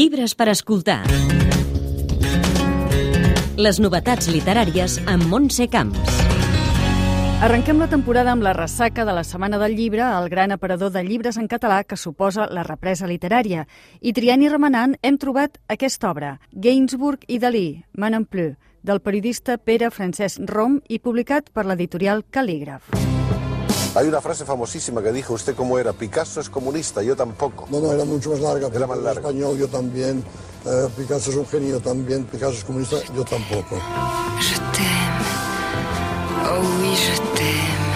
Llibres per escoltar. Les novetats literàries amb Montse Camps. Arrenquem la temporada amb la ressaca de la Setmana del Llibre, el gran aparador de llibres en català que suposa la represa literària. I triant i remenant hem trobat aquesta obra, Gainsbourg i Dalí, Man en Pleu, del periodista Pere Francesc Rom i publicat per l'editorial Calígraf. Hay una frase famosísima que dijo usted cómo era, Picasso es comunista, yo tampoco. No, no, era mucho más larga. Era más Picasso larga. español, yo también. Eh, Picasso es un genio también. Picasso es comunista, yo tampoco. Je t'aime. Oh oui, je t'aime.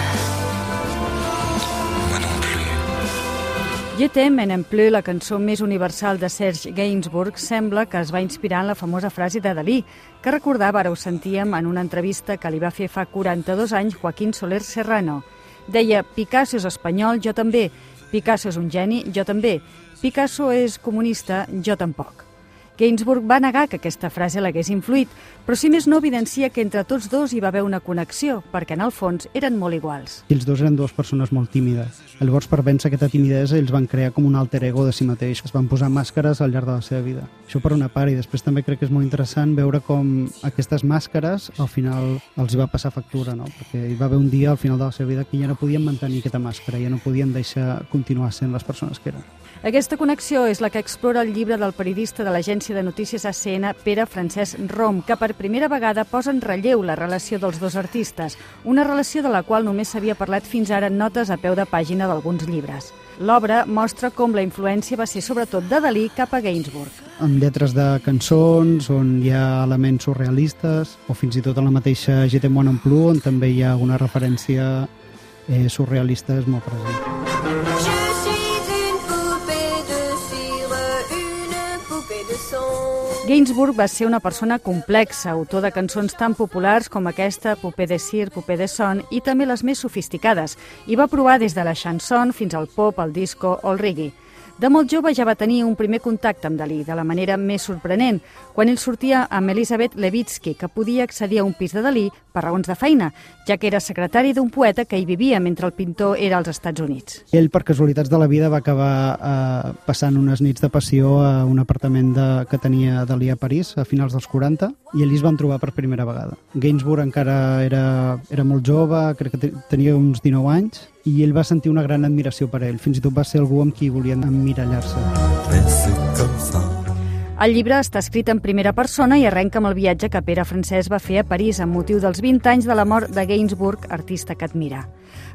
Moi non plus. Je t'aime en empleu, la cançó més universal de Serge Gainsbourg, sembla que es va inspirar en la famosa frase de Dalí, que recordava, ara ho sentíem, en una entrevista que li va fer fa 42 anys Joaquín Soler Serrano. Deia, Picasso és espanyol, jo també. Picasso és un geni, jo també. Picasso és comunista, jo tampoc. Gainsbourg va negar que aquesta frase l'hagués influït, però si més no evidencia que entre tots dos hi va haver una connexió, perquè en el fons eren molt iguals. Els dos eren dues persones molt tímides. Llavors, per vèncer aquesta timidesa, ells van crear com un alter ego de si mateix. Es van posar màscares al llarg de la seva vida. Això per una part, i després també crec que és molt interessant veure com aquestes màscares al final els hi va passar factura, no? Perquè hi va haver un dia al final de la seva vida que ja no podien mantenir aquesta màscara, ja no podien deixar continuar sent les persones que eren. Aquesta connexió és la que explora el llibre del periodista de l'agència de notícies ACN, Pere Francesc Rom, que per primera vegada posa en relleu la relació dels dos artistes, una relació de la qual només s'havia parlat fins ara en notes a peu de pàgina d'alguns llibres. L'obra mostra com la influència va ser sobretot de Dalí cap a Gainsbourg. amb lletres de cançons, on hi ha elements surrealistes, o fins i tot en la mateixa GT One en on també hi ha una referència eh, surrealista és molt present. Gainsbourg va ser una persona complexa, autor de cançons tan populars com aquesta, Poupée de Cire, Poupée de Son, i també les més sofisticades, i va provar des de la chanson fins al pop, el disco o el reggae. De molt jove ja va tenir un primer contacte amb Dalí, de la manera més sorprenent, quan ell sortia amb Elisabeth Levitsky, que podia accedir a un pis de Dalí per raons de feina, ja que era secretari d'un poeta que hi vivia mentre el pintor era als Estats Units. Ell, per casualitats de la vida, va acabar eh, passant unes nits de passió a un apartament de, que tenia Dalí a París a finals dels 40 i allí es van trobar per primera vegada. Gainsbourg encara era, era molt jove, crec que te- tenia uns 19 anys, i ell va sentir una gran admiració per ell. Fins i tot va ser algú amb qui volien emmirallar-se. El llibre està escrit en primera persona i arrenca amb el viatge que Pere Francesc va fer a París amb motiu dels 20 anys de la mort de Gainsbourg, artista que admira.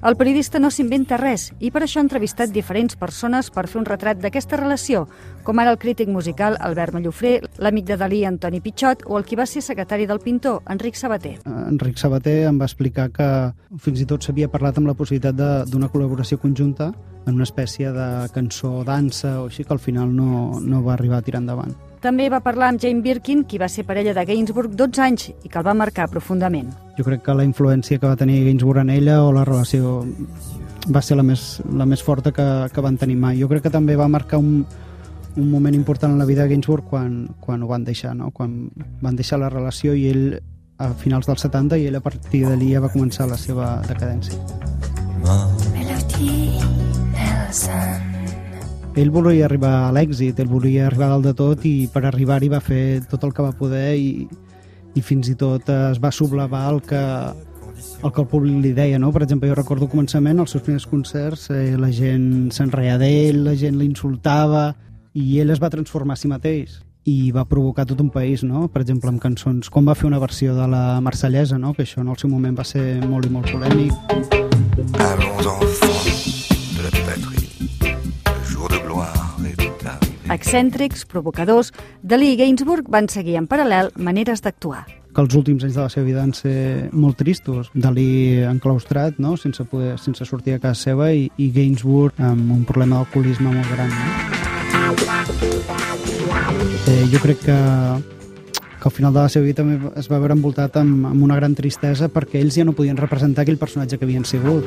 El periodista no s'inventa res i per això ha entrevistat diferents persones per fer un retrat d'aquesta relació, com ara el crític musical Albert Mallofré, l'amic de Dalí Antoni Pichot o el qui va ser secretari del pintor, Enric Sabater. Enric Sabater em va explicar que fins i tot s'havia parlat amb la possibilitat d'una col·laboració conjunta en una espècie de cançó dansa o així que al final no, no va arribar a tirar endavant. També va parlar amb Jane Birkin, qui va ser parella de Gainsbourg 12 anys i que el va marcar profundament. Jo crec que la influència que va tenir Gainsbourg en ella o la relació va ser la més, la més forta que, que van tenir mai. Jo crec que també va marcar un, un moment important en la vida de Gainsbourg quan, quan ho van deixar, no? quan van deixar la relació i ell a finals dels 70 i ell a partir d'allí ja va començar la seva decadència. Melody Nelson. Ell volia arribar a l'èxit, ell volia arribar dalt de tot i per arribar-hi va fer tot el que va poder i, i fins i tot es va sublevar el que, el que el públic li deia, no? Per exemple, jo recordo al començament, els seus primers concerts, eh, la gent s'enreia d'ell, la gent l'insultava i ell es va transformar a si mateix i va provocar tot un país, no? Per exemple, amb cançons, com va fer una versió de la Marsellesa, no? Que això en el seu moment va ser molt i molt polèmic. Allons Excèntrics, provocadors, Dalí i Gainsbourg van seguir en paral·lel maneres d'actuar. que els últims anys de la seva vida van ser molt tristos. Dalí enclaustrat, no? sense, poder, sense sortir a casa seva, i, i Gainsbourg amb un problema d'alcoholisme molt gran. No? Eh, jo crec que, que al final de la seva vida també es va veure envoltat amb, amb una gran tristesa perquè ells ja no podien representar aquell personatge que havien sigut.